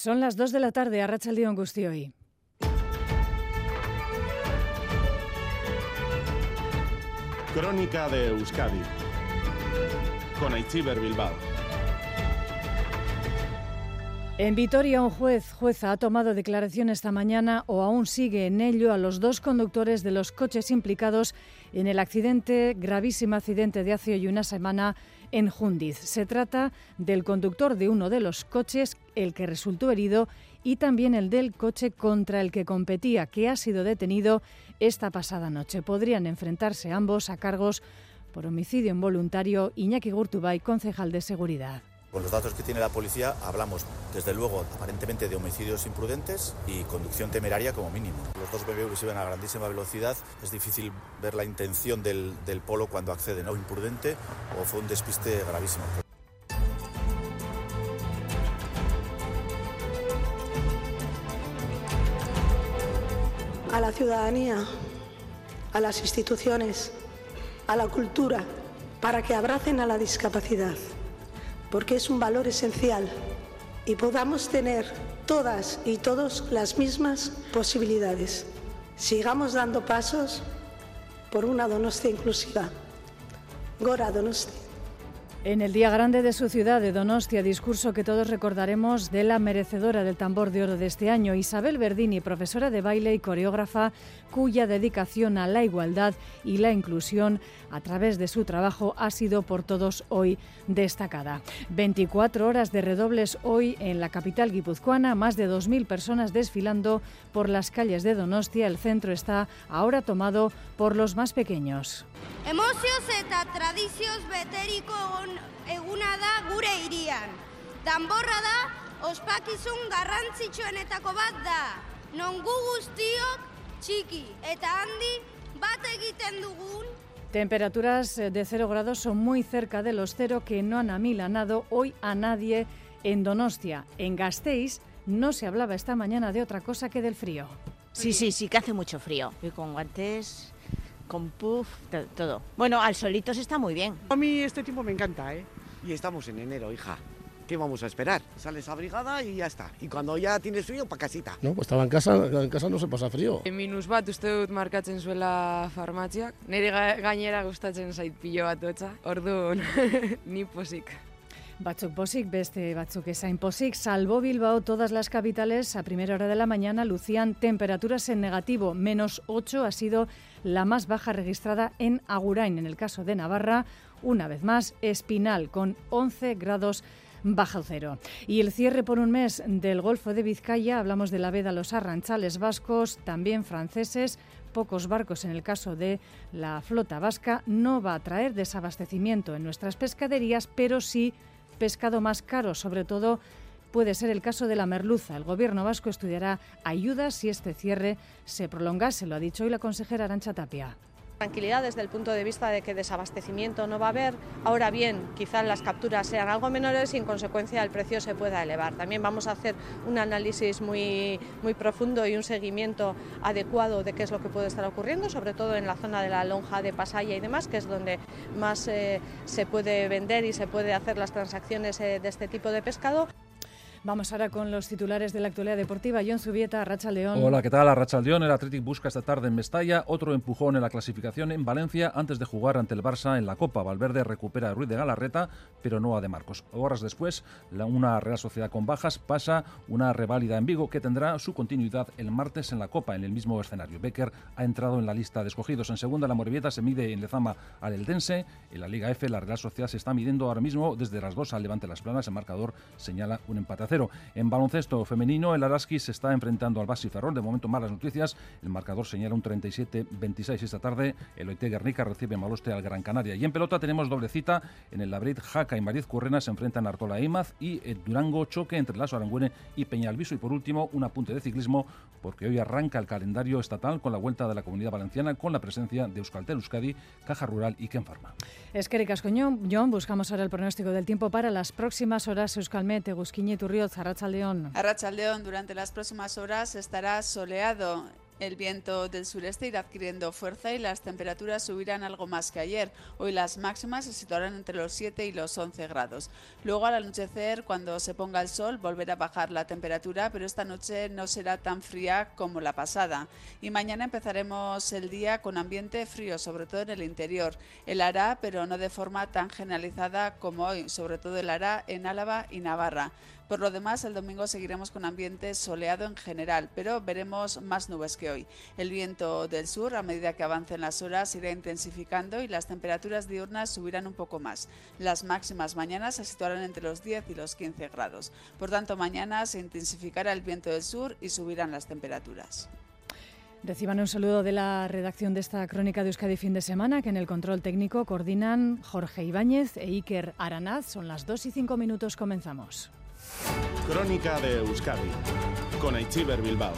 Son las 2 de la tarde, a Rachaldeón Gustioy. Crónica de Euskadi con Aichiber Bilbao. En Vitoria, un juez, jueza, ha tomado declaración esta mañana o aún sigue en ello a los dos conductores de los coches implicados en el accidente, gravísimo accidente de hace hoy una semana en Jundiz. Se trata del conductor de uno de los coches, el que resultó herido, y también el del coche contra el que competía, que ha sido detenido esta pasada noche. Podrían enfrentarse ambos a cargos por homicidio involuntario. Iñaki Gurtubay, concejal de seguridad. Con los datos que tiene la policía hablamos, desde luego, aparentemente de homicidios imprudentes y conducción temeraria como mínimo. Los dos BBVs iban a grandísima velocidad, es difícil ver la intención del, del polo cuando accede, ¿no? Imprudente o fue un despiste gravísimo. A la ciudadanía, a las instituciones, a la cultura, para que abracen a la discapacidad porque es un valor esencial y podamos tener todas y todos las mismas posibilidades. Sigamos dando pasos por una Donostia inclusiva. Gora Donostia. En el día grande de su ciudad, de Donostia, discurso que todos recordaremos de la merecedora del tambor de oro de este año, Isabel Verdini, profesora de baile y coreógrafa, cuya dedicación a la igualdad y la inclusión a través de su trabajo ha sido por todos hoy destacada. 24 horas de redobles hoy en la capital guipuzcoana, más de 2.000 personas desfilando por las calles de Donostia. El centro está ahora tomado por los más pequeños. Emozioz eta beteriko eguna da gure irian. Danborra da ospakizun garrantzitsuenetako bat da. Non gu guztiok txiki eta handi bat egiten dugun Temperaturas de 0 grados son muy cerca de los cero que no han amilanado hoy a nadie en Donostia. En Gasteiz no se hablaba esta mañana de otra cosa que del frío. Sí, sí, sí que hace mucho frío. Y con guantes, con puff, todo. Bueno, al solito se está muy bien. A mí este tiempo me encanta, ¿eh? Y estamos en enero, hija. ¿Qué vamos a esperar? Sales abrigada y ya está. Y cuando ya tienes frío, pa casita. No, pues estaba en casa, en casa no se pasa frío. Minus bat uste dut markatzen zuela farmatziak. Nire ga gainera gustatzen zait pilo bat hotza. Orduan, ni posik. Batzuk posik, beste batzuk esain posik. Salvo Bilbao, todas las capitales a primera hora de la mañana lucían temperaturas en negativo. Menos 8 ha sido la más baja registrada en Agurain. En el caso de Navarra, una vez más, Espinal, con 11 grados bajo cero. Y el cierre por un mes del Golfo de Vizcaya, hablamos de la veda los arranchales vascos, también franceses, pocos barcos en el caso de la flota vasca, no va a traer desabastecimiento en nuestras pescaderías, pero sí pescado más caro, sobre todo puede ser el caso de la merluza. El gobierno vasco estudiará ayudas si este cierre se prolongase, lo ha dicho hoy la consejera Arancha Tapia. Tranquilidad desde el punto de vista de que desabastecimiento no va a haber. Ahora bien, quizás las capturas sean algo menores y en consecuencia el precio se pueda elevar. También vamos a hacer un análisis muy, muy profundo y un seguimiento adecuado de qué es lo que puede estar ocurriendo, sobre todo en la zona de la lonja de Pasaya y demás, que es donde más eh, se puede vender y se puede hacer las transacciones eh, de este tipo de pescado. Vamos ahora con los titulares de la actualidad deportiva. John Subieta, Racha León. Hola, ¿qué tal? Racha León. El Athletic busca esta tarde en Mestalla otro empujón en la clasificación en Valencia antes de jugar ante el Barça en la Copa. Valverde recupera a Ruiz de Galarreta, pero no a De Marcos. Horas después, la, una Real Sociedad con bajas pasa una reválida en Vigo que tendrá su continuidad el martes en la Copa, en el mismo escenario. Becker ha entrado en la lista de escogidos. En segunda, la Morevieta se mide en Lezama al Eldense. En la Liga F, la Real Sociedad se está midiendo ahora mismo desde las dos al Levante Las Planas. El marcador señala un empate a cero. En baloncesto femenino, el Araski se está enfrentando al Basi Ferrol. De momento, malas noticias. El marcador señala un 37-26 esta tarde. El Oite Guernica recibe Maloste al Gran Canaria. Y en pelota tenemos doble cita. En el Labrit, Jaca y Mariz Currena se enfrentan a Artola Imaz y el Durango choque entre Lazo Arangüene y Peñalviso. Y por último, un apunte de ciclismo, porque hoy arranca el calendario estatal con la vuelta de la Comunidad Valenciana con la presencia de Euskaltel Euskadi, Caja Rural y Ken Pharma. Es que John, buscamos ahora el pronóstico del tiempo para las próximas horas. Euskalmet, Egusquiñe, Turriot, Arrachaldeón. Arrachaldeón, durante las próximas horas estará soleado El viento del sureste irá adquiriendo fuerza y las temperaturas subirán algo más que ayer. Hoy las máximas se situarán entre los 7 y los 11 grados. Luego al anochecer, cuando se ponga el sol, volverá a bajar la temperatura, pero esta noche no será tan fría como la pasada. Y mañana empezaremos el día con ambiente frío, sobre todo en el interior. El hará, pero no de forma tan generalizada como hoy, sobre todo el hará en Álava y Navarra. Por lo demás, el domingo seguiremos con ambiente soleado en general, pero veremos más nubes que hoy. El viento del sur, a medida que avancen las horas, irá intensificando y las temperaturas diurnas subirán un poco más. Las máximas mañanas se situarán entre los 10 y los 15 grados. Por tanto, mañana se intensificará el viento del sur y subirán las temperaturas. Reciban un saludo de la redacción de esta crónica de Euskadi fin de semana, que en el control técnico coordinan Jorge Ibáñez e Iker Aranaz. Son las 2 y 5 minutos, comenzamos. Crónica de Euskadi con Aichiber Bilbao.